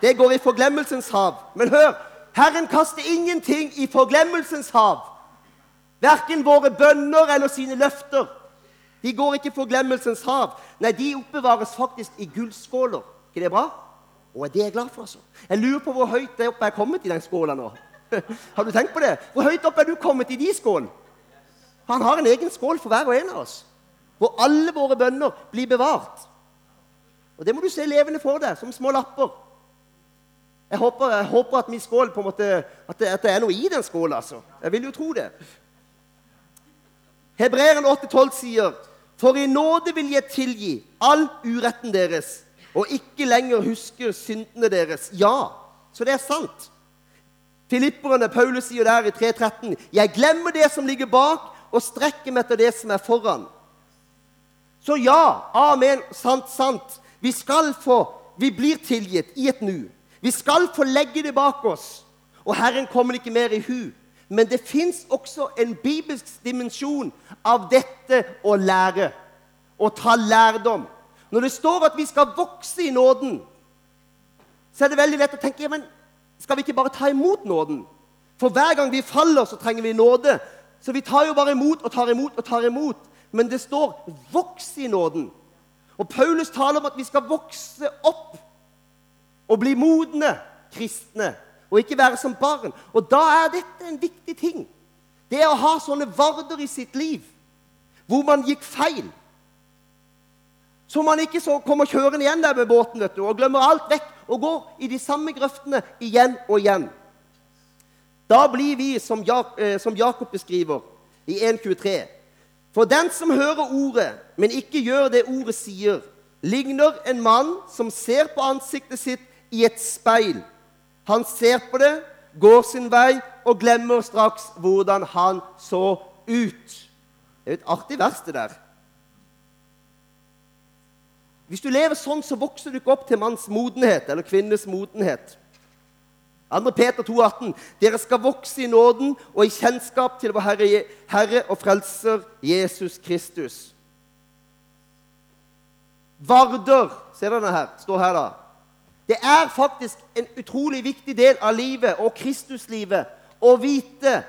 det går i forglemmelsens hav. Men hør! Herren kaster ingenting i forglemmelsens hav. Verken våre bønner eller sine løfter. De går ikke i forglemmelsens hav. Nei, de oppbevares faktisk i gullskåler. ikke det bra? Og det er jeg glad for. altså. Jeg lurer på hvor høyt det jeg er kommet i den skåla nå. Har du tenkt på det? Hvor høyt opp er du kommet i de skålene? Han har en egen skål for hver og en av oss, hvor alle våre bønner blir bevart. Og Det må du se levende for deg, som små lapper. Jeg håper, jeg håper at min skål på en måte, at det, at det er noe i den skåla. Altså. Jeg vil jo tro det. Hebreeren 8,12 sier For i nåde vil jeg tilgi all uretten deres og ikke lenger huske syndene deres. Ja, så det er sant. Filipperne, Paulus sier der i 3.13.: Jeg glemmer det som ligger bak, og strekker meg etter det som er foran. Så ja, amen, sant, sant. Vi skal få Vi blir tilgitt i et nu. Vi skal få legge det bak oss. Og Herren kommer ikke mer i hu. Men det fins også en bibelsk dimensjon av dette å lære. Å ta lærdom. Når det står at vi skal vokse i nåden, så er det veldig lett å tenke men skal vi ikke bare ta imot nåden? For hver gang vi faller, så trenger vi nåde. Så vi tar jo bare imot og tar imot og tar imot. Men det står 'voks i nåden'. Og Paulus taler om at vi skal vokse opp og bli modne kristne. Og ikke være som barn. Og da er dette en viktig ting. Det å ha sånne varder i sitt liv hvor man gikk feil. Så man ikke så kommer kjørende igjen der med båten vet du, og glemmer alt vekk og går i de samme grøftene igjen og igjen. Da blir vi, som, Jak eh, som Jakob beskriver i 1.23 For den som hører ordet, men ikke gjør det ordet sier, ligner en mann som ser på ansiktet sitt i et speil. Han ser på det, går sin vei og glemmer straks hvordan han så ut. Det er jo et artig vers, det der. Hvis du lever sånn, så vokser du ikke opp til manns modenhet eller kvinnes modenhet. 2. Peter 2,18.: Dere skal vokse i nåden og i kjennskap til vår Herre, Herre og Frelser Jesus Kristus. Varder ser dere her, står her da. Det er faktisk en utrolig viktig del av livet og Kristuslivet å vite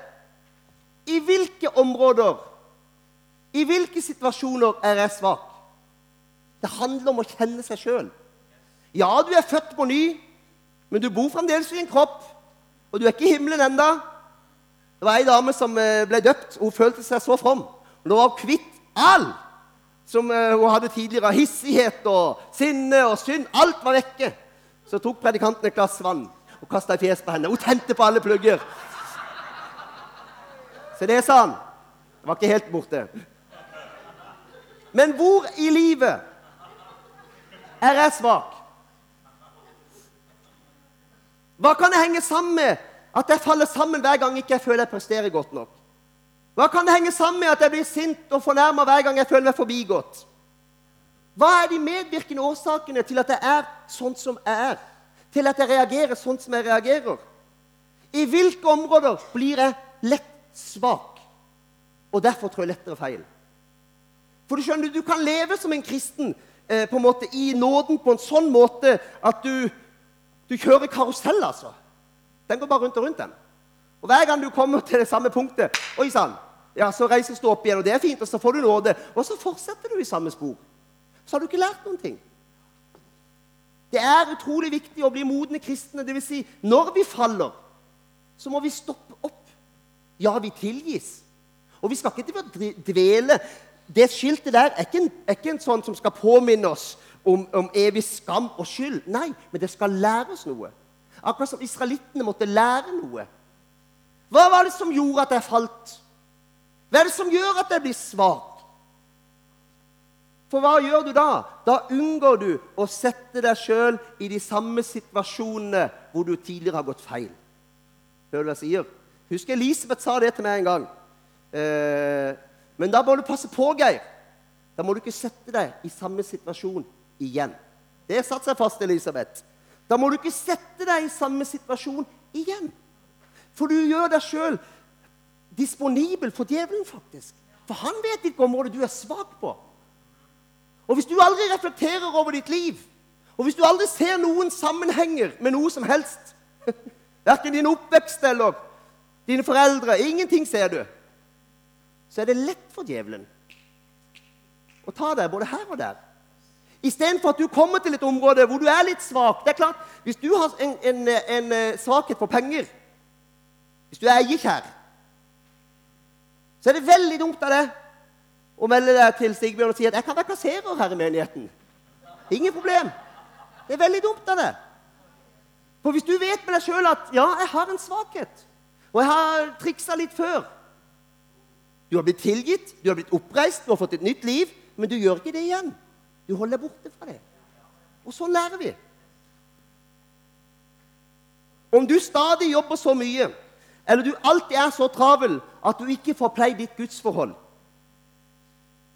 i hvilke områder, i hvilke situasjoner er jeg svak. Det handler om å kjenne seg sjøl. Ja, du er født på ny, men du bor fremdeles i en kropp. Og du er ikke i himmelen enda. Det var ei dame som eh, ble døpt. Hun følte seg så from. Hun var kvitt all som eh, hun hadde tidligere. Hissighet og sinne og synd. Alt var vekke. Så tok predikanten et glass vann og kasta i fjeset på henne. Hun tente på alle plugger. Så det sa han. Det var ikke helt borte. Men hvor i livet er jeg svak? Hva kan det henge sammen med at jeg faller sammen hver gang ikke jeg føler jeg presterer godt nok? Hva kan det henge sammen med at jeg blir sint og fornærma hver gang jeg føler meg forbigått? Hva er de medvirkende årsakene til at jeg er sånn som jeg er? Til at jeg reagerer sånn som jeg reagerer? I hvilke områder blir jeg lett svak, og derfor trår jeg lettere feil? For du skjønner, du kan leve som en kristen eh, på en måte i nåden på en sånn måte at du, du kjører karusell, altså. Den går bare rundt og rundt, den. Og hver gang du kommer til det samme punktet, oi sann, ja, så reises du opp igjen, og det er fint, og så får du nåde. Og så fortsetter du i samme spor. Så har du ikke lært noen ting. Det er utrolig viktig å bli modne kristne. Dvs. Si, når vi faller, så må vi stoppe opp. Ja, vi tilgis. Og vi skal ikke dvele det skiltet der er ikke, en, er ikke en sånn som skal påminne oss om, om, evig skam og skyld. Nei, men det skal lære oss noe. Akkurat som israelittene måtte lære noe. Hva var det som gjorde at jeg falt? Hva er det som gjør at jeg blir svak? For hva gjør du da? Da unngår du å sette deg sjøl i de samme situasjonene hvor du tidligere har gått feil. Hører du hva jeg sier? Husker Elisabeth sa det til meg en gang. Eh, men da må du passe på, Geir. Da må du ikke sette deg i samme situasjon igjen. Det satte satt seg fast, Elisabeth. Da må du ikke sette deg i samme situasjon igjen. For du gjør deg sjøl disponibel for djevelen, faktisk. For han vet hvilket område du er svak på. Og hvis du aldri reflekterer over ditt liv, Og hvis du aldri ser noen sammenhenger med noe som helst, verken din oppvekst eller dine foreldre, ingenting ser du, så er det lett for djevelen å ta deg både her og der. Istedenfor at du kommer til et område hvor du er litt svak. Det er klart, Hvis du har en, en, en eh, svakhet for penger, hvis du er eiekjær, så er det veldig dumt av deg å melde deg til Sigbjørn og si at 'jeg kan være kasserer her i menigheten'. Ingen problem. Det er veldig dumt av deg. For hvis du vet med deg sjøl at 'ja, jeg har en svakhet', og jeg har triksa litt før Du har blitt tilgitt, du har blitt oppreist, du har fått et nytt liv, men du gjør ikke det igjen. Du holder deg borte fra det. Og sånn lærer vi. Om du stadig jobber så mye, eller du alltid er så travel at du ikke får pleid ditt gudsforhold,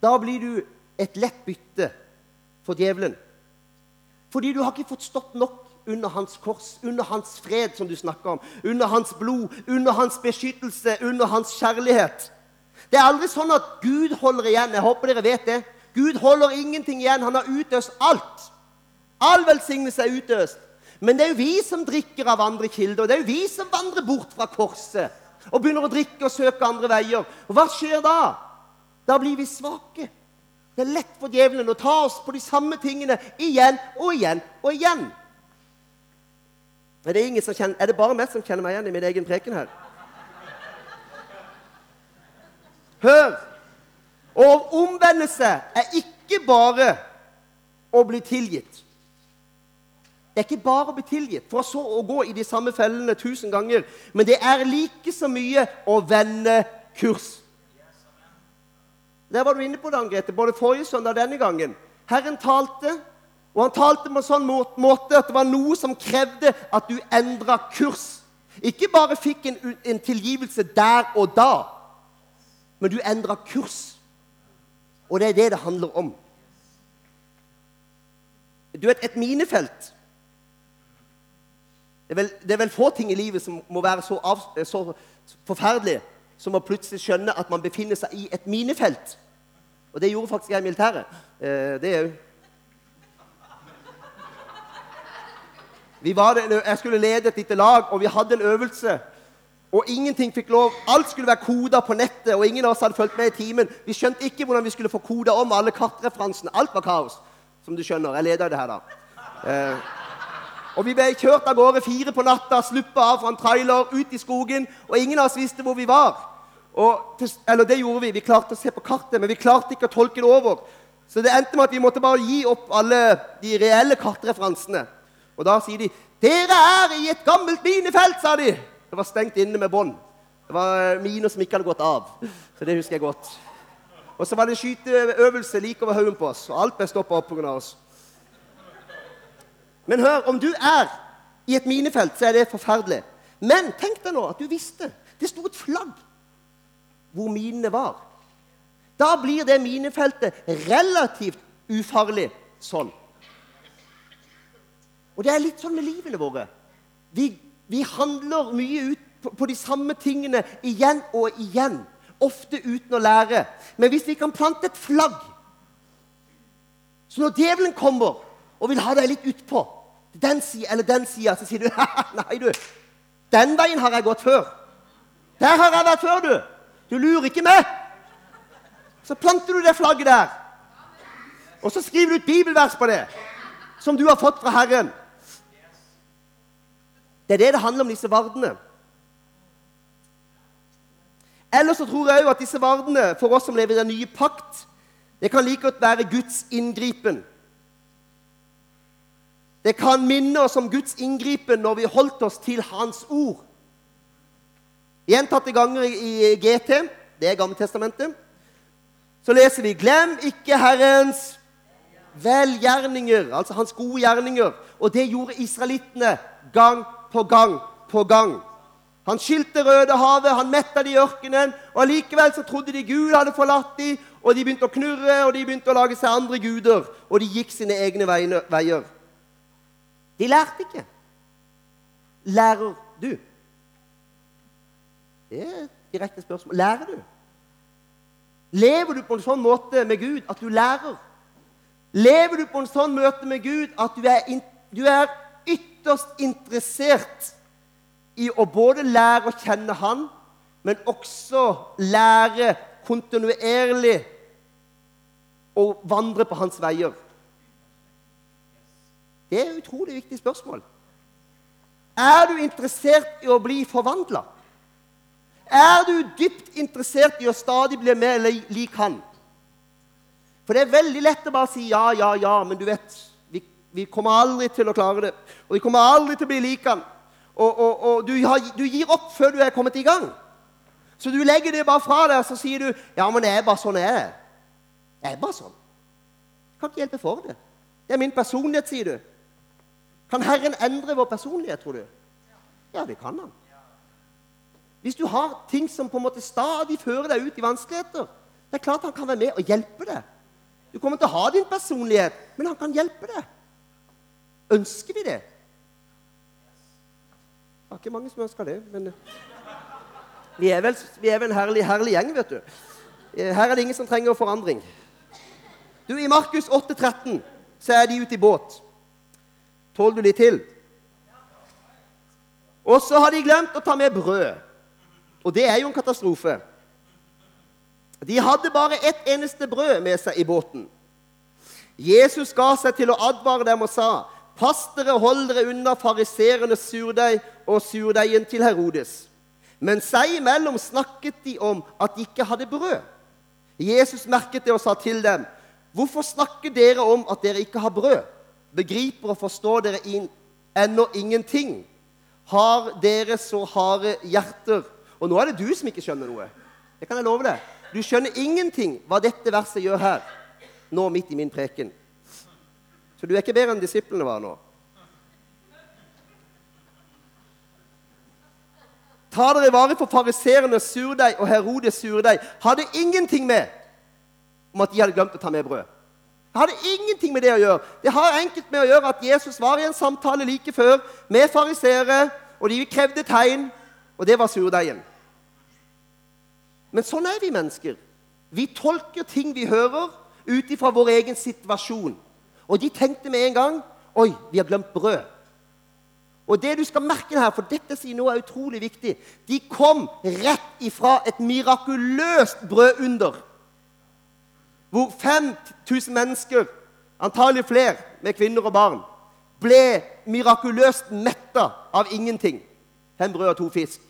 da blir du et lett bytte for djevelen. Fordi du har ikke fått stått nok under hans kors, under hans fred, som du snakker om, under hans blod, under hans beskyttelse, under hans kjærlighet. Det er aldri sånn at Gud holder igjen. Jeg håper dere vet det. Gud holder ingenting igjen. Han har utøst alt. All velsignelse er utøst. Men det er jo vi som drikker av andre kilder. Det er jo vi som vandrer bort fra korset og begynner å drikke og søke andre veier. Og hva skjer da? Da blir vi svake. Det er lett for djevelen å ta oss på de samme tingene igjen og igjen og igjen. Er det, kjenner, er det bare meg som kjenner meg igjen i min egen preken her? Hør! Og omvendelse er ikke bare å bli tilgitt. Det er ikke bare å bli tilgitt, for så å gå i de samme fellene tusen ganger. Men det er like så mye å vende kurs. Der var du inne på det, Grete, både forrige søndag og denne gangen. Herren talte, og han talte på en sånn måte at det var noe som krevde at du endra kurs. Ikke bare fikk en, en tilgivelse der og da, men du endra kurs. Og det er det det handler om. Du vet, et minefelt det er, vel, det er vel få ting i livet som må være så, av, så forferdelig som man plutselig skjønne at man befinner seg i et minefelt. Og det gjorde faktisk jeg i militæret. Eh, det òg. Jeg skulle lede et lite lag, og vi hadde en øvelse og ingenting fikk lov. Alt skulle være koda på nettet, og ingen av oss hadde fulgt med i timen. Vi skjønte ikke hvordan vi skulle få koda om alle kartreferansene. Alt var kaos, som du skjønner. Jeg leda det her, da. Eh, og vi ble kjørt av gårde fire på natta, sluppet av fra en trailer, ut i skogen, og ingen av oss visste hvor vi var. Og, eller det gjorde vi. Vi klarte å se på kartet, men vi klarte ikke å tolke det over. Så det endte med at vi måtte bare gi opp alle de reelle kartreferansene. Og da sier de 'Dere er i et gammelt minefelt', sa de. Det var stengt inne med bånd. Det var eh, miner som ikke hadde gått av. Så det husker jeg godt. Og så var det skyteøvelse like over haugen på oss, og alt ble stoppa opp pga. oss. Men hør, om du er i et minefelt, så er det forferdelig. Men tenk deg nå at du visste det sto et flagg hvor minene var. Da blir det minefeltet relativt ufarlig sånn. Og det er litt sånn med livene våre. Vi vi handler mye ut på, på de samme tingene igjen og igjen. Ofte uten å lære. Men hvis vi kan plante et flagg Så når djevelen kommer og vil ha deg litt utpå, den sida eller den sida, så sier du Nei, du. Den veien har jeg gått før. Der har jeg vært før, du. Du lurer ikke meg. Så planter du det flagget der. Og så skriver du et bibelvers på det, som du har fått fra Herren. Det er det det handler om, disse vardene. Ellers så tror jeg òg at disse vardene, for oss som lever i den nye pakt, det kan like godt være Guds inngripen. Det kan minne oss om Guds inngripen når vi holdt oss til Hans ord. Gjentatte ganger i GT, det er Gammeltestamentet, så leser vi 'Glem ikke Herrens velgjerninger', altså hans gode gjerninger. Og det gjorde israelittene gang på gang på gang. Han skilte Røde havet, han metta de i ørkenen. Og Allikevel så trodde de Gud hadde forlatt dem, og de begynte å knurre og de begynte å lage seg andre guder. Og de gikk sine egne veier. De lærte ikke. Lærer du? Det er et direkte spørsmål. Lærer du? Lever du på en sånn måte med Gud at du lærer? Lever du på en sånn møte med Gud at du er, du er ytterst interessert i å både lære å kjenne Han, men også lære kontinuerlig å vandre på hans veier? Det er et utrolig viktig spørsmål. Er du interessert i å bli forvandla? Er du dypt interessert i å stadig bli mer lik han? For det er veldig lett å bare si ja, ja, ja, men du vet Vi, vi kommer aldri til å klare det. Og vi kommer aldri til å bli lik han. Og, og, og du, har, du, gir opp før du er kommet i gang. Så du legger det bare fra deg, og så sier du ja, men det er bare sånn jeg er. Jeg er bare sånn. Jeg kan ikke hjelpe for det. Det er min personlighet, sier du. Kan Herren endre vår personlighet, tror du? Ja, det kan han. Hvis du har ting som på en måte stadig fører deg ut i vanskeligheter, det er klart han kan være med og hjelpe deg. Du kommer til å ha din personlighet, men han kan hjelpe deg. Ønsker vi det? Det er ikke mange som ønsker det, men vi er vel, vi er vel en herlig, herlig, gjeng, vet du. Her er det ingen som trenger forandring. Du, I Markus 8,13 så er de ute i båt. Tåler du litt til? Og så har de glemt å ta med brød. Og det er jo en katastrofe. De hadde bare ett eneste brød med seg i båten. Jesus ga seg til å advare dem og sa, 'Pass dere hold dere unna fariserenes surdeig og surdeigen til Herodes.' Men seg imellom snakket de om at de ikke hadde brød. Jesus merket det og sa til dem, 'Hvorfor snakker dere om at dere ikke har brød?' Begriper og forstår dere in, ennå ingenting. Har dere så harde hjerter? Og nå er det du som ikke skjønner noe. Det kan jeg love deg. Du skjønner ingenting hva dette verset gjør her, nå midt i min preken. Så du er ikke bedre enn disiplene var nå. Ta dere vare for fariseernes surdeig og Herodes surdeig. Hadde ingenting med om at de hadde glemt å ta med brød. Det hadde ingenting med det å gjøre. Det har enkelt med å gjøre at Jesus var i en samtale like før med fariseere, og de krevde tegn, og det var surdeigen. Men sånn er vi mennesker. Vi tolker ting vi hører, ut ifra vår egen situasjon. Og de tenkte med en gang Oi, vi har glemt brød. Og det du skal merke her, for dette sier noe er utrolig viktig De kom rett ifra et mirakuløst brødunder hvor 5000 mennesker, antagelig flere, med kvinner og barn, ble mirakuløst metta av ingenting. Fem brød og to fisk.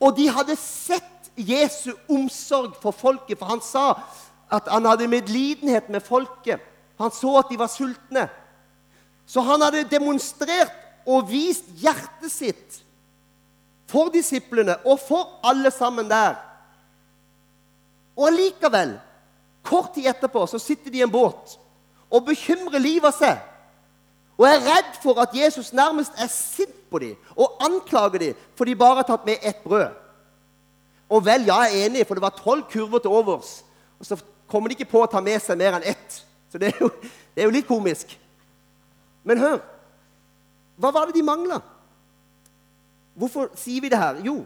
Og de hadde sett Jesu omsorg for folket, for han sa at han hadde medlidenhet med folket. Han så at de var sultne. Så han hadde demonstrert og vist hjertet sitt for disiplene og for alle sammen der. Og allikevel, kort tid etterpå, så sitter de i en båt og bekymrer livet av seg. Og er redd for at Jesus nærmest er sint på dem og anklager dem for de bare har tatt med ett brød. Og vel, ja, jeg er enig, for det var tolv kurver til overs. Og så kommer de ikke på å ta med seg mer enn ett. Så det er jo, det er jo litt komisk. Men hør. Hva var det de mangla? Hvorfor sier vi det her? Jo,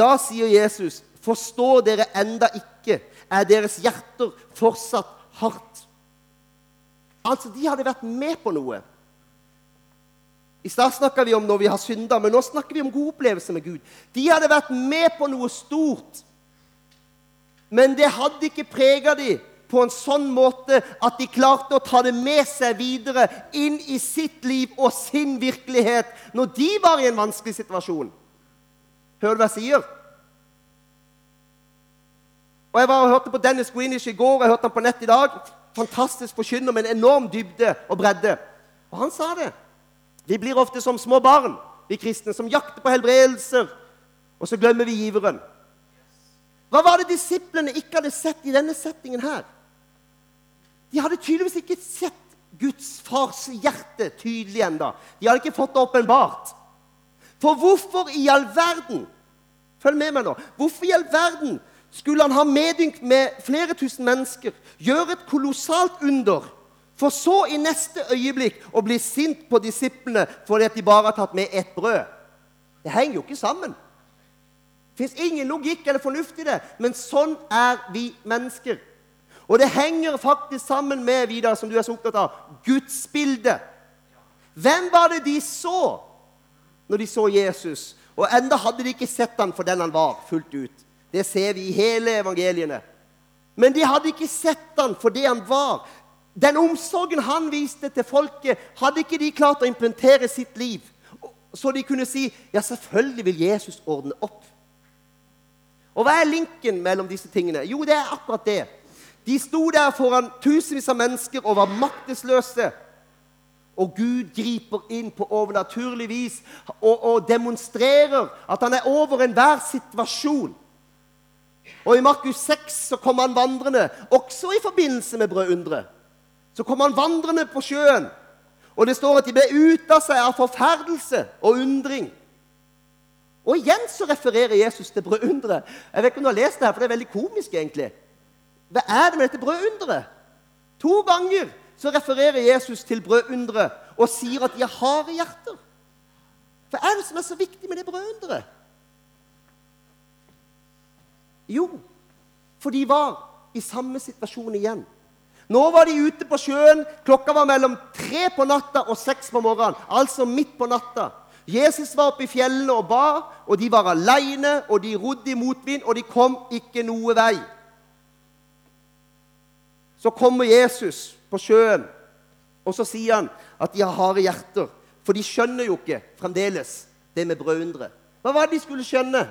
da sier Jesus Forstår dere enda ikke? Er deres hjerter fortsatt hardt? Altså, de hadde vært med på noe. I stad snakka vi om når vi har synda, men nå snakker vi om god opplevelse med Gud. De hadde vært med på noe stort, men det hadde ikke prega dem på en sånn måte at de klarte å ta det med seg videre inn i sitt liv og sin virkelighet når de var i en vanskelig situasjon. Du hva jeg sier? Og Jeg var og hørte på Dennis Greenish i går, og jeg hørte han på nett i dag. Fantastisk forkynner med en enorm dybde og bredde. Og han sa det. Vi blir ofte som små barn, vi kristne, som jakter på helbredelser, og så glemmer vi giveren. Hva var det disiplene ikke hadde sett i denne settingen her? De hadde tydeligvis ikke sett Guds fars hjerte tydelig enda. De hadde ikke fått det åpenbart. For hvorfor i all verden Følg med meg nå. Hvorfor i all verden skulle han ha medynk med flere tusen mennesker, gjøre et kolossalt under, for så i neste øyeblikk å bli sint på disiplene fordi at de bare har tatt med ett brød. Det henger jo ikke sammen. Det fins ingen logikk eller fornuft i det, men sånn er vi mennesker. Og det henger faktisk sammen med Vidar, som du er så opptatt av, gudsbildet. Hvem var det de så når de så Jesus? Og enda hadde de ikke sett han for den han var, fullt ut. Det ser vi i hele evangeliene. Men de hadde ikke sett han for det han var. Den omsorgen han viste til folket, hadde ikke de klart å implementere sitt liv. Så de kunne si ja, selvfølgelig vil Jesus ordne opp. Og hva er linken mellom disse tingene? Jo, det er akkurat det. De sto der foran tusenvis av mennesker og var maktesløse. Og Gud griper inn på overnaturlig vis og, og demonstrerer at han er over enhver situasjon. Og I Markus 6 så kom han vandrende, også i forbindelse med brødunderet. Så kom han vandrende på sjøen, og det står at de ble ute av seg av forferdelse og undring. Og igjen så refererer Jesus til brødunderet. Jeg vet ikke om du har lest det her, for det er veldig komisk, egentlig. Hva er det med dette brødunderet? To ganger så refererer Jesus til brødunderet og sier at de har harde hjerter. Hva er det som er så viktig med det brødunderet? Jo, for de var i samme situasjon igjen. Nå var de ute på sjøen. Klokka var mellom tre på natta og seks på morgenen. Altså midt på natta. Jesus var oppe i fjellene og ba, og de var aleine, og de rodde i motvind, og de kom ikke noe vei. Så kommer Jesus på sjøen, og så sier han at de har harde hjerter. For de skjønner jo ikke fremdeles det med brødunderet. Hva var det de skulle skjønne?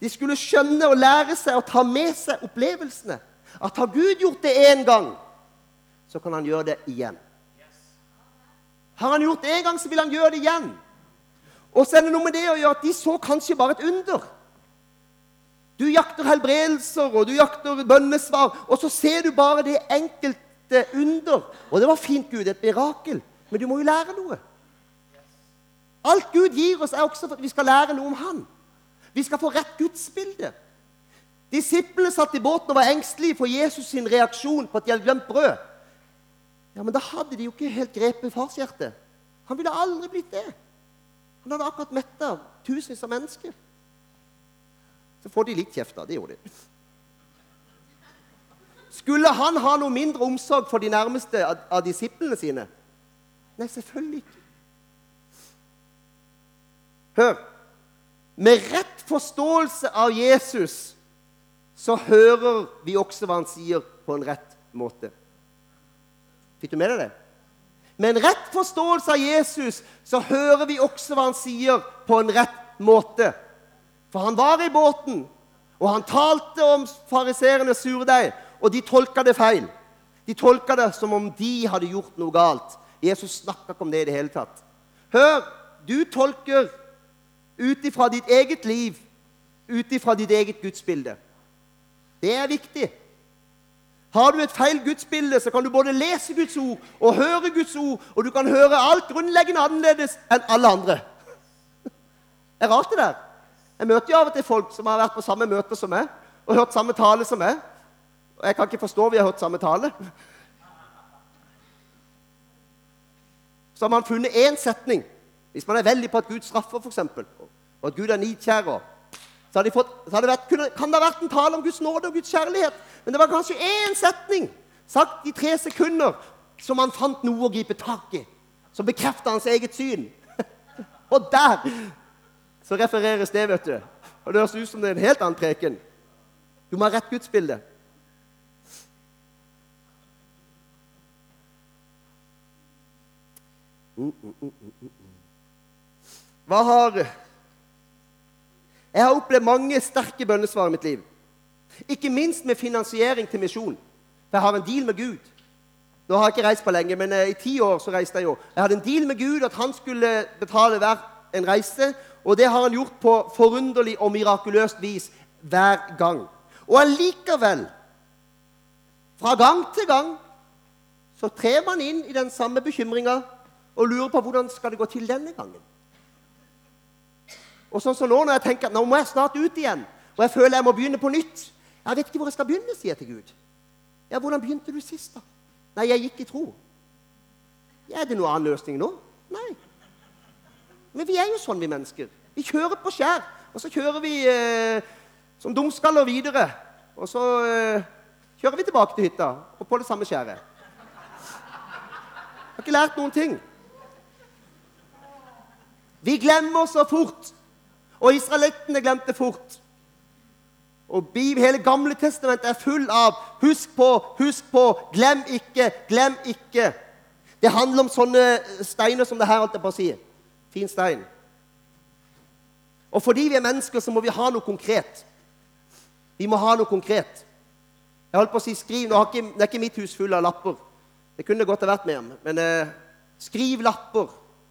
De skulle skjønne og lære seg å ta med seg opplevelsene. At har Gud gjort det én gang, så kan han gjøre det igjen. Har han gjort det én gang, så vil han gjøre det igjen. Og så er det noe med det å gjøre at de så kanskje bare et under. Du jakter helbredelser, og du jakter bønnesvar, og så ser du bare det enkelte under. Og det var fint, Gud, et mirakel. Men du må jo lære noe. Alt Gud gir oss, er også for at vi skal lære noe om Han. Vi skal få rett gudsbilde. Disiplene satt i båten og var engstelige for Jesus sin reaksjon på at de hadde glemt brød. Ja, Men da hadde de jo ikke helt grepet farshjertet. Han ville aldri blitt det. Han hadde akkurat metta tusenvis av mennesker. Så får de litt kjeft, da. Det gjorde de. Skulle han ha noe mindre omsorg for de nærmeste av, disiplene sine? Nei, selvfølgelig ikke. Hør. Med rett forståelse av Jesus så hører vi også hva han sier, på en rett måte. Fikk du med deg det? Med en rett forståelse av Jesus så hører vi også hva han sier, på en rett måte. For han var i båten, og han talte om fariseernes surdeig, og de tolka det feil. De tolka det som om de hadde gjort noe galt. Jesus snakka ikke om det i det hele tatt. Hør, du tolker ut ifra ditt eget liv, ut ifra ditt eget gudsbilde. Det er viktig. Har du et feil gudsbilde, så kan du både lese Guds ord og høre Guds ord, og du kan høre alt grunnleggende annerledes enn alle andre. Det er rart, det der. Jeg møter jo av og til folk som har vært på samme møte som meg og hørt samme tale som meg. Og jeg kan ikke forstå vi har hørt samme tale. Så har man funnet én setning. Hvis man er veldig på at Gud straffer, f.eks., og at Gud er nidkjærer, så, hadde fått, så hadde vært, kunne, kan det ha vært en tale om Guds nåde og Guds kjærlighet. Men det var kanskje én setning sagt i tre sekunder som han fant noe å gripe tak i. Som bekrefta hans eget syn. og der så refereres det, vet du. Og det høres ut som det er en helt annen preken. Du må ha rett gudsbilde. Mm, mm, mm, Hva har Jeg har opplevd mange sterke bønnesvar i mitt liv. Ikke minst med finansiering til misjon. For jeg har en deal med Gud. Nå har jeg ikke reist på lenge, men eh, i ti år så reiste jeg jo. Jeg hadde en deal med Gud at han skulle betale hver en reise, og det har han gjort på forunderlig og mirakuløst vis hver gang. Og allikevel, fra gang til gang, så trer man inn i den samme bekymringa og lurer på hvordan skal det gå til denne gangen. Og sånn som nå, når jeg tenker at nå må jeg snart ut igjen, og jeg føler jeg må begynne på nytt Jeg vet ikke hvor jeg skal begynne, sier jeg til Gud. Ja, hvordan begynte du sist, da? Nei, jeg gikk i tro. Ja, er det noen annen løsning nå? Nei. Men vi er jo sånn, vi mennesker. Vi kjører på skjær. Og så kjører vi eh, som dumskaller videre. Og så eh, kjører vi tilbake til hytta og på det samme skjæret. Har ikke lært noen ting. Vi glemmer så fort. Og israelittene glemte fort. Og hele Gamle testamentet er full av 'husk på, husk på', 'glem ikke', 'glem ikke'. Det handler om sånne steiner som det her, holdt jeg på å si. Fin stein. Og fordi vi er mennesker, så må vi ha noe konkret. Vi må ha noe konkret. Jeg holdt på å si skriv, nå ikke, Det er ikke mitt hus full av lapper. Det kunne det godt ha vært om. Men eh, skriv lapper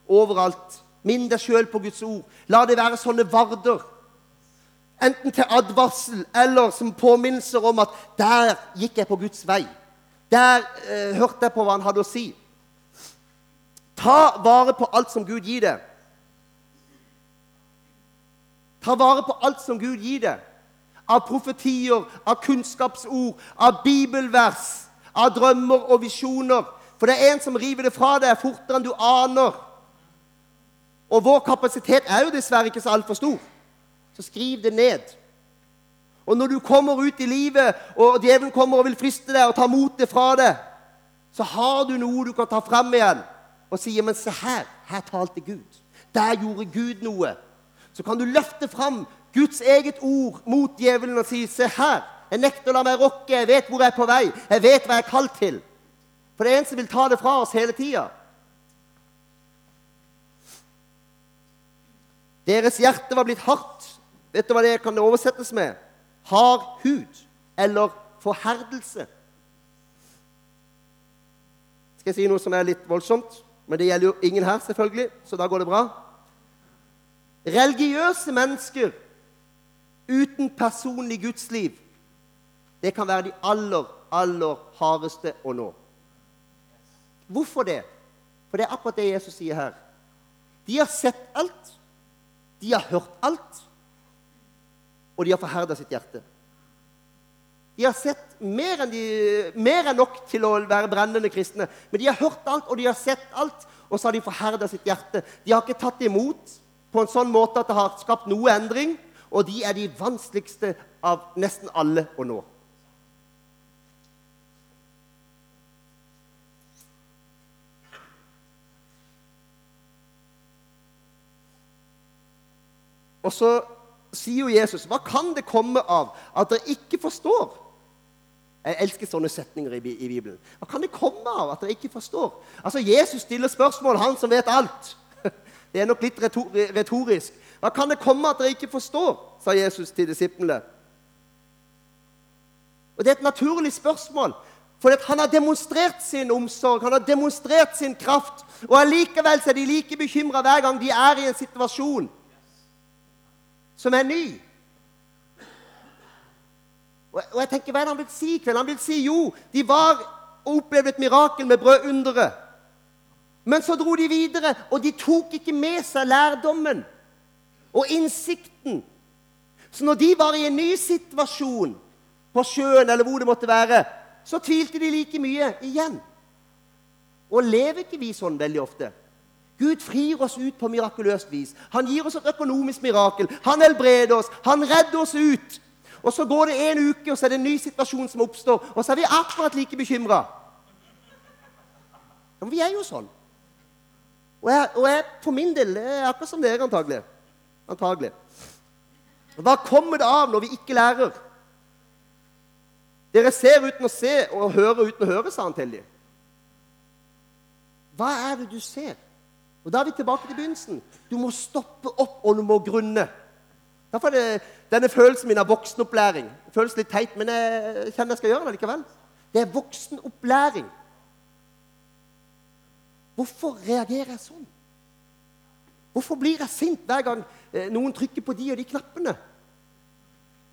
overalt. Minn deg sjøl på Guds ord. La det være sånne varder. Enten til advarsel eller som påminnelser om at 'der gikk jeg på Guds vei'. Der eh, hørte jeg på hva han hadde å si. Ta vare på alt som Gud gir deg. Ta vare på alt som Gud gir deg. Av profetier, av kunnskapsord, av bibelvers, av drømmer og visjoner. For det er en som river det fra deg fortere enn du aner. Og vår kapasitet er jo dessverre ikke så altfor stor. Så skriv det ned. Og når du kommer ut i livet, og djevelen kommer og vil friste deg og ta motet fra deg, så har du noe du kan ta frem igjen og si men se her, her talte Gud. Der gjorde Gud noe så kan du løfte fram Guds eget ord mot djevelen og si Se her, jeg nekter å la meg rokke, jeg vet hvor jeg er på vei, jeg vet hva jeg er kalt til. For det er en som vil ta det fra oss hele tida. Deres hjerte var blitt hardt. Vet du hva det kan oversettes med? Hard hud eller forherdelse. Skal jeg si noe som er litt voldsomt? Men det gjelder jo ingen her, selvfølgelig, så da går det bra. Religiøse mennesker uten personlig gudsliv, det kan være de aller, aller hardeste å nå. Hvorfor det? For det er akkurat det Jesus sier her. De har sett alt, de har hørt alt, og de har forherda sitt hjerte. De har sett mer enn, de, mer enn, nok til å være brennende kristne. Men de har hørt alt, og de har sett alt, og så har de forherda sitt hjerte. De har ikke tatt imot på en sånn måte at det har skapt noe endring, og de er de vanskeligste av nesten alle å nå. Og så sier jo Jesus Hva kan det komme av at dere ikke forstår? Jeg elsker sånne setninger i, Bibelen. Hva kan det komme av at dere ikke forstår? Altså, Jesus stiller spørsmål, han som vet alt. Det er nok litt retorisk. Hva kan det komme at dere ikke forstår? sa Jesus til disiplene. Og Det er et naturlig spørsmål. For han har demonstrert sin omsorg, han har demonstrert sin kraft. Og allikevel er de like bekymra hver gang de er i en situasjon som er ny. Og jeg tenker, Hva er det han vil si i kveld? Han vil si jo, de var og opplevde et mirakel med brødunderet. Men så dro de videre, og de tok ikke med seg lærdommen og innsikten. Så når de var i en ny situasjon på sjøen eller hvor det måtte være, så tvilte de like mye igjen. Og lever ikke vi sånn veldig ofte? Gud frir oss ut på mirakuløst vis. Han gir oss et økonomisk mirakel. Han helbreder oss. Han redder oss ut. Og Så går det en uke, og så er det en ny situasjon som oppstår. Og så er vi akkurat like bekymra. Men vi er jo sånn. Og jeg, og jeg for min del er akkurat som dere, antagelig. antagelig. Hva kommer det av når vi ikke lærer? Dere ser uten å se og hører uten å høre, sa han til dem. Hva er det du ser? Og Da er vi tilbake til begynnelsen. Du må stoppe opp, og du må grunne. Derfor er det denne følelsen min av voksenopplæring. Det føles litt teit, men jeg kjenner jeg skal gjøre det likevel. Det er voksenopplæring. Hvorfor reagerer jeg sånn? Hvorfor blir jeg sint hver gang eh, noen trykker på de og de knappene?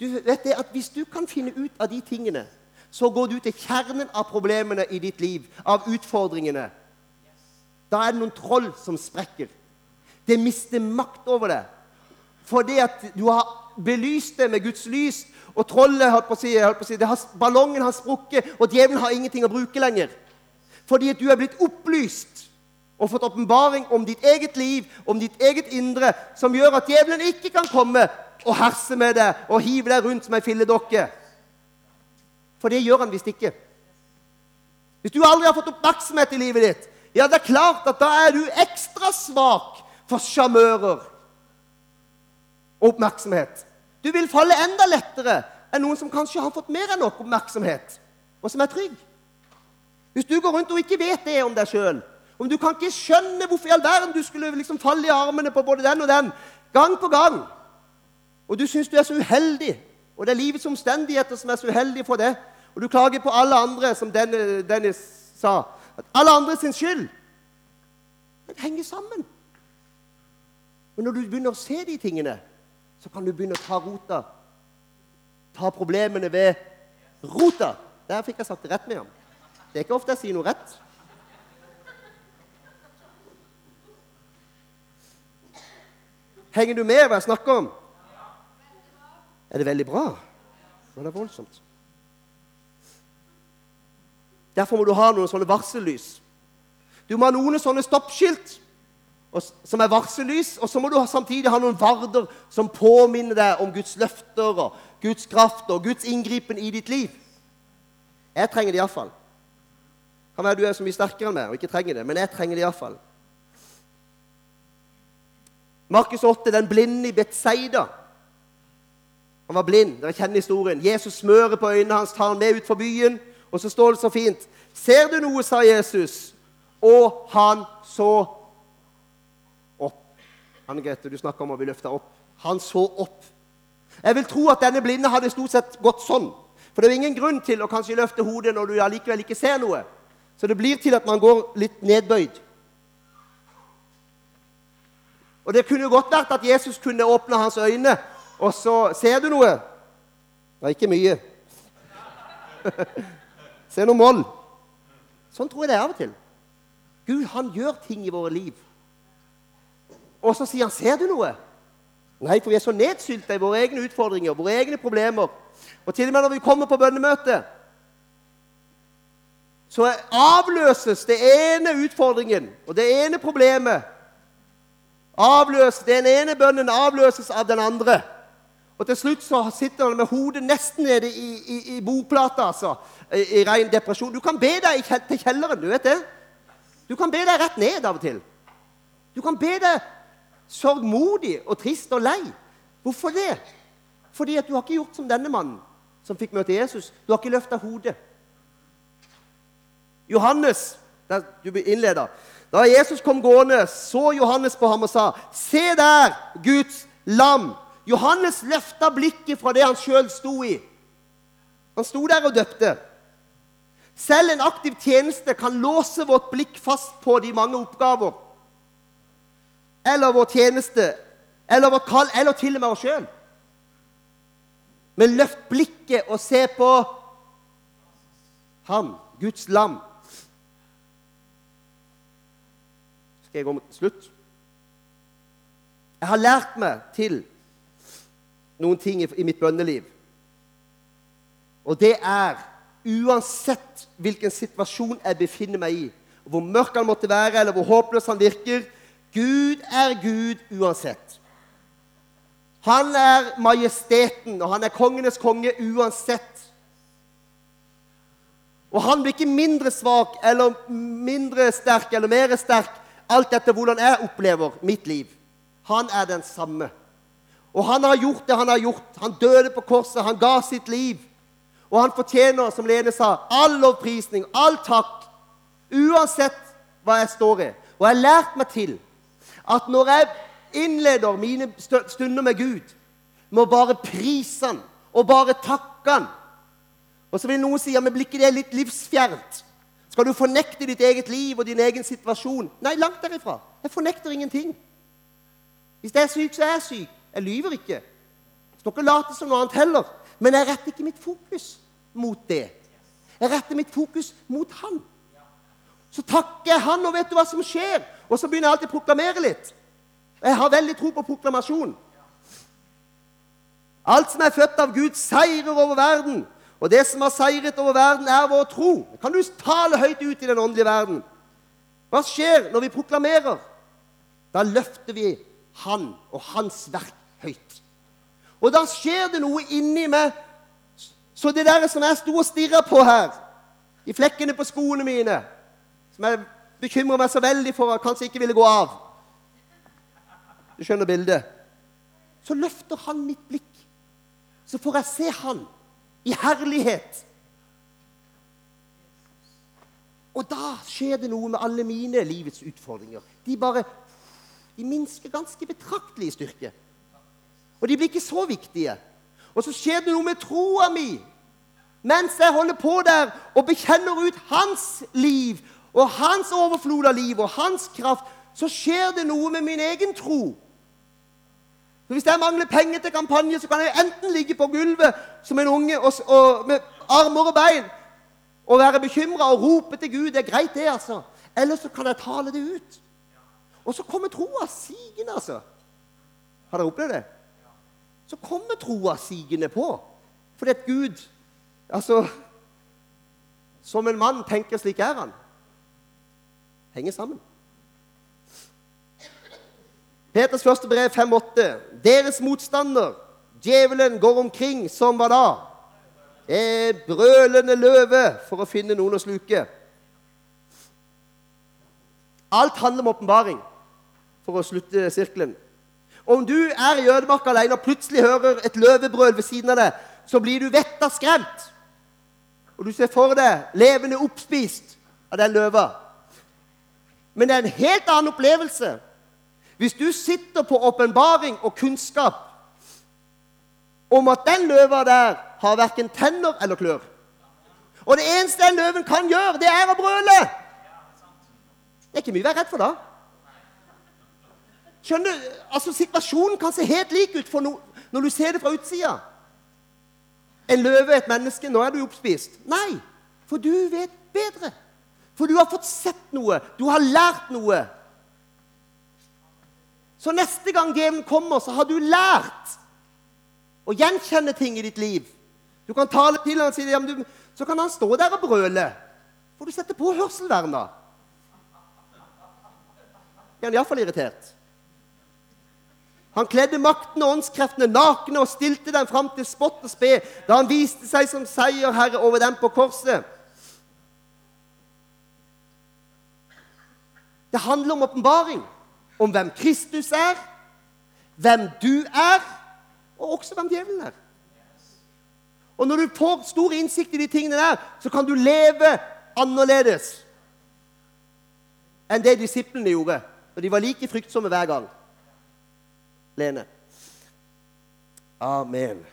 Du vet det at Hvis du kan finne ut av de tingene, så går du til kjernen av problemene i ditt liv, av utfordringene. Da er det noen troll som sprekker. Det mister makt over det. Fordi at du har belyst det med Guds lys, og trollet holdt på å si, holdt på å si har, Ballongen har sprukket, og djevelen har ingenting å bruke lenger. Fordi at du er blitt opplyst og fått åpenbaring om ditt eget liv, om ditt eget indre, som gjør at djevelen ikke kan komme og herse med deg og hive deg rundt som ei filledokke. For det gjør han visst ikke. Hvis du aldri har fått oppmerksomhet i livet ditt, ja, det er klart at da er du ekstra svak for sjarmører og oppmerksomhet. Du vil falle enda lettere enn noen som kanskje har fått mer enn nok oppmerksomhet, og som er trygg. Hvis du går rundt og ikke vet det om deg sjøl, om du kan ikke skjønne hvorfor i all verden du skulle liksom falle i armene på både den og den, gang på gang, og du syns du er så uheldig, og det er livets omstendigheter som er så uheldige for det, og du klager på alle andre, som Dennis sa, at alle andre sin skyld det henger sammen. Men når du begynner å se de tingene, så kan du begynne å ta rota. Ta problemene ved rota. Der fikk jeg satt det rett med ham. Det er ikke ofte jeg sier noe rett. Henger du med hva jeg snakker om? Er det veldig bra? Men det voldsomt. Derfor må du ha noen sånne varsellys. Du må ha noen sånne stoppskilt som er varsellys, og så må du samtidig ha noen varder som påminner deg om Guds løfter og Guds kraft og Guds inngripen i ditt liv. Jeg trenger det iallfall. Kan være du er så mye sterkere enn meg og ikke trenger det, men jeg trenger det iallfall. Markus 8, den blinde i Betseida. Han var blind. Dere kjenner historien. Jesus smører på øynene hans, tar han med ut for byen, og så står det så fint Ser du noe, sa Jesus, og han så opp. Anne Grete, du snakker om å bli løfta opp. Han så opp. Jeg vil tro at denne blinde hadde stort sett gått sånn. For det er ingen grunn til å kanskje løfte hodet når du allikevel ikke ser noe. Så det blir til at man går litt nedbøyd. Og Det kunne godt vært at Jesus kunne åpne hans øyne, og så Ser du noe? Nei, ikke mye. Se noe mål. Sånn tror jeg det er av og til. Gud han gjør ting i våre liv. Og så sier han 'Ser du noe?' Nei, for vi er så nedsylta i våre egne utfordringer, våre egne problemer. Og til og med når vi kommer på bønnemøte, så avløses det ene utfordringen og det ene problemet avløses, Den ene bønnen avløses av den andre. Og til slutt så sitter han med hodet nesten nede i, i, i bordplata, altså, i, i ren depresjon. Du kan be deg til kjelleren, du vet det. Du kan be deg rett ned av og til. Du kan be deg sorgmodig og trist og lei. Hvorfor det? Fordi at du har ikke gjort som denne mannen som fikk møte Jesus. Du har ikke løfta hodet. Johannes, der du innleder Da Jesus kom gående, så Johannes på ham og sa, 'Se der, Guds lam.' Johannes løfta blikket fra det han sjøl sto i. Han sto der og døpte. Selv en aktiv tjeneste kan låse vårt blikk fast på de mange oppgaver. Eller vår tjeneste, eller vårt kall, eller til og med oss sjøl. Men løft blikket og se på ham, Guds lam. Skal jeg gå mot slutt? Jeg har lært meg til noen ting i mitt bønneliv. Og det er uansett hvilken situasjon jeg befinner meg i, hvor mørk han måtte være, eller hvor håpløs han virker Gud er Gud uansett. Han er majesteten, og han er kongenes konge uansett. Og han blir ikke mindre svak eller mindre sterk eller mer sterk alt etter hvordan jeg opplever mitt liv. Han er den samme. Og han har gjort det han har gjort. Han døde på korset, han ga sitt liv. Og han fortjener, som Lene sa, all lovprisning, all takk. Uansett hva jeg står i. Og jeg har lært meg til at når jeg innleder mine stunder med Gud, må bare prise Han og bare takke Han Og så vil noen si ja, men blir ikke det litt livsfjernt? Skal du fornekte ditt eget liv og din egen situasjon? Nei, langt derifra. Jeg fornekter ingenting. Hvis jeg er syk, så er jeg syk. Jeg lyver ikke. Jeg skal ikke late som noe annet heller. Men jeg retter ikke mitt fokus mot det. Jeg retter mitt fokus mot Han. Så takker jeg Han, og vet du hva som skjer? Og så begynner jeg alltid å proklamere litt. Jeg har veldig tro på proklamasjon. Alt som er født av Gud, seirer over verden. Og det som har seiret over verden, er vår tro. Kan du tale høyt ut i den åndelige verden? Hva skjer når vi proklamerer? Da løfter vi Han og Hans verk. Og da skjer det noe inni meg. Så det der som jeg sto og stirra på her, i flekkene på skoene mine, som jeg bekymrer meg så veldig for at kanskje ikke ville gå av Du skjønner bildet? Så løfter han mitt blikk. Så får jeg se han i herlighet. Og da skjer det noe med alle mine livets utfordringer. De bare de minsker ganske betraktelig i styrke. Og de blir ikke så viktige. Og så skjer det noe med troa mi mens jeg holder på der og bekjenner ut hans liv og hans overflod av liv og hans kraft. Så skjer det noe med min egen tro. Så Hvis jeg mangler penger til kampanje, så kan jeg enten ligge på gulvet som en unge og, og med armer og bein og være bekymra og rope til Gud. Det er greit, det, altså. Eller så kan jeg tale det ut. Og så kommer troa sigende, altså. Har dere opplevd det? Så kommer troa sigende på. Fordi at Gud Altså Som en mann tenker, slik er han. Henger sammen. Peters første brev 5,8. Deres motstander, djevelen, går omkring som hva da? En brølende løve for å finne noen å sluke. Alt handler om åpenbaring, for å slutte sirkelen. Om du er i ødemarka alene og plutselig hører et løvebrøl ved siden av deg, så blir du vettet skremt. Og du ser for deg levende oppspist av den løva. Men det er en helt annen opplevelse hvis du sitter på åpenbaring og kunnskap om at den løva der har verken tenner eller klør. Og det eneste den løven kan gjøre, det er å brøle. Det er ikke mye å være redd for da. Skjønner du? Altså, Situasjonen kan se helt lik ut no, når du ser det fra utsida. En løve et menneske. Nå er du oppspist. Nei, for du vet bedre. For du har fått sett noe. Du har lært noe. Så neste gang djevelen kommer, så har du lært å gjenkjenne ting i ditt liv. Du kan tale til ham og si ja, du, Så kan han stå der og brøle. For du setter på hørselverna. Er han iallfall irritert? Han kledde makten og åndskreftene nakne og stilte dem fram til spott og spe da han viste seg som seierherre over dem på korset. Det handler om åpenbaring om hvem Kristus er, hvem du er, og også hvem djevelen er. Og når du får stor innsikt i de tingene der, så kan du leve annerledes enn det disiplene gjorde. Og de var like fryktsomme hver gang. Lene. Amen.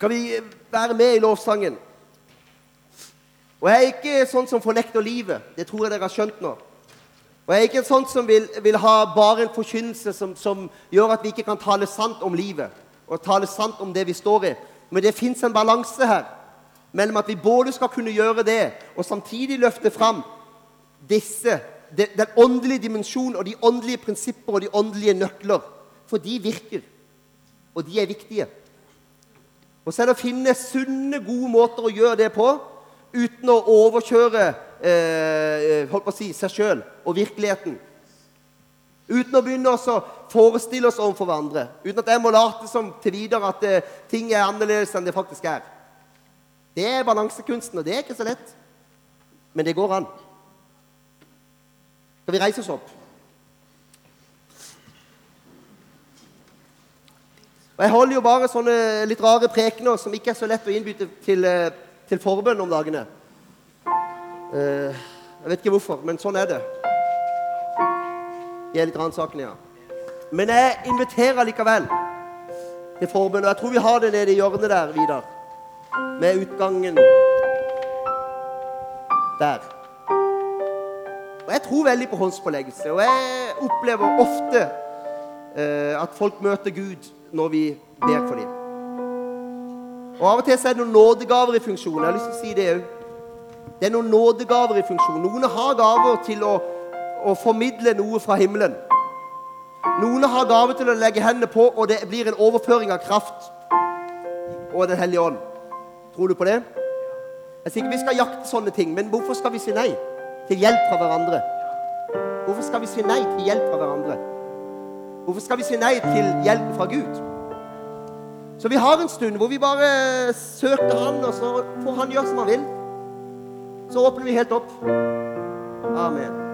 skal vi være med i lovsangen. Og jeg er ikke sånn som fornekter livet. Det tror jeg dere har skjønt nå. Og jeg er ikke sånn som vil, vil ha bare en forkynnelse som, som, gjør at vi ikke kan tale sant om livet og tale sant om det vi står i. Men det fins en balanse her mellom at vi både skal kunne gjøre det, og samtidig løfte fram disse, den åndelige dimensjonen og de åndelige prinsipper og de åndelige nøkler. For de virker, og de er viktige. Og så er det å finne sunne, gode måter å gjøre det på uten å overkjøre eh, holdt på å si, seg sjøl og virkeligheten. Uten å begynne å forestille oss overfor hverandre. Uten at jeg må late som til videre at eh, ting er annerledes enn det faktisk er. Det er balansekunsten, og det er ikke så lett. Men det går an. Skal vi reise oss opp? Og Jeg holder jo bare sånne litt rare prekener som ikke er så lett å innbytte til, eh, til forbønn om dagene. Uh, jeg vet ikke hvorfor, men sånn er det. I litt ransakende, ja. Men jeg inviterer likevel til forbønn. Og jeg tror vi har det nede i hjørnet der, Vidar. Med utgangen der. Og jeg tror veldig på håndspåleggelse. Og jeg opplever ofte uh, at folk møter Gud når vi ber for dem. Og Av og til så er det noen nådegaver i funksjon. Jeg har lyst til å si det òg. Det er noen nådegaver i funksjon. Noen har gaver til å, å formidle noe fra himmelen. Noen har gaver til å legge hendene på, og det blir en overføring av kraft og Den hellige ånd. Tror du på det? Jeg sier ikke vi skal jakte sånne ting, men hvorfor skal vi si nei til hjelp fra hverandre? Hvorfor skal vi si nei til hjelp fra hverandre? Hvorfor skal vi si nei til hjelp fra Gud? Så vi har en stund hvor vi bare søker Han, og så får Han gjøre som Han vil. Så åpner vi helt opp. Amen.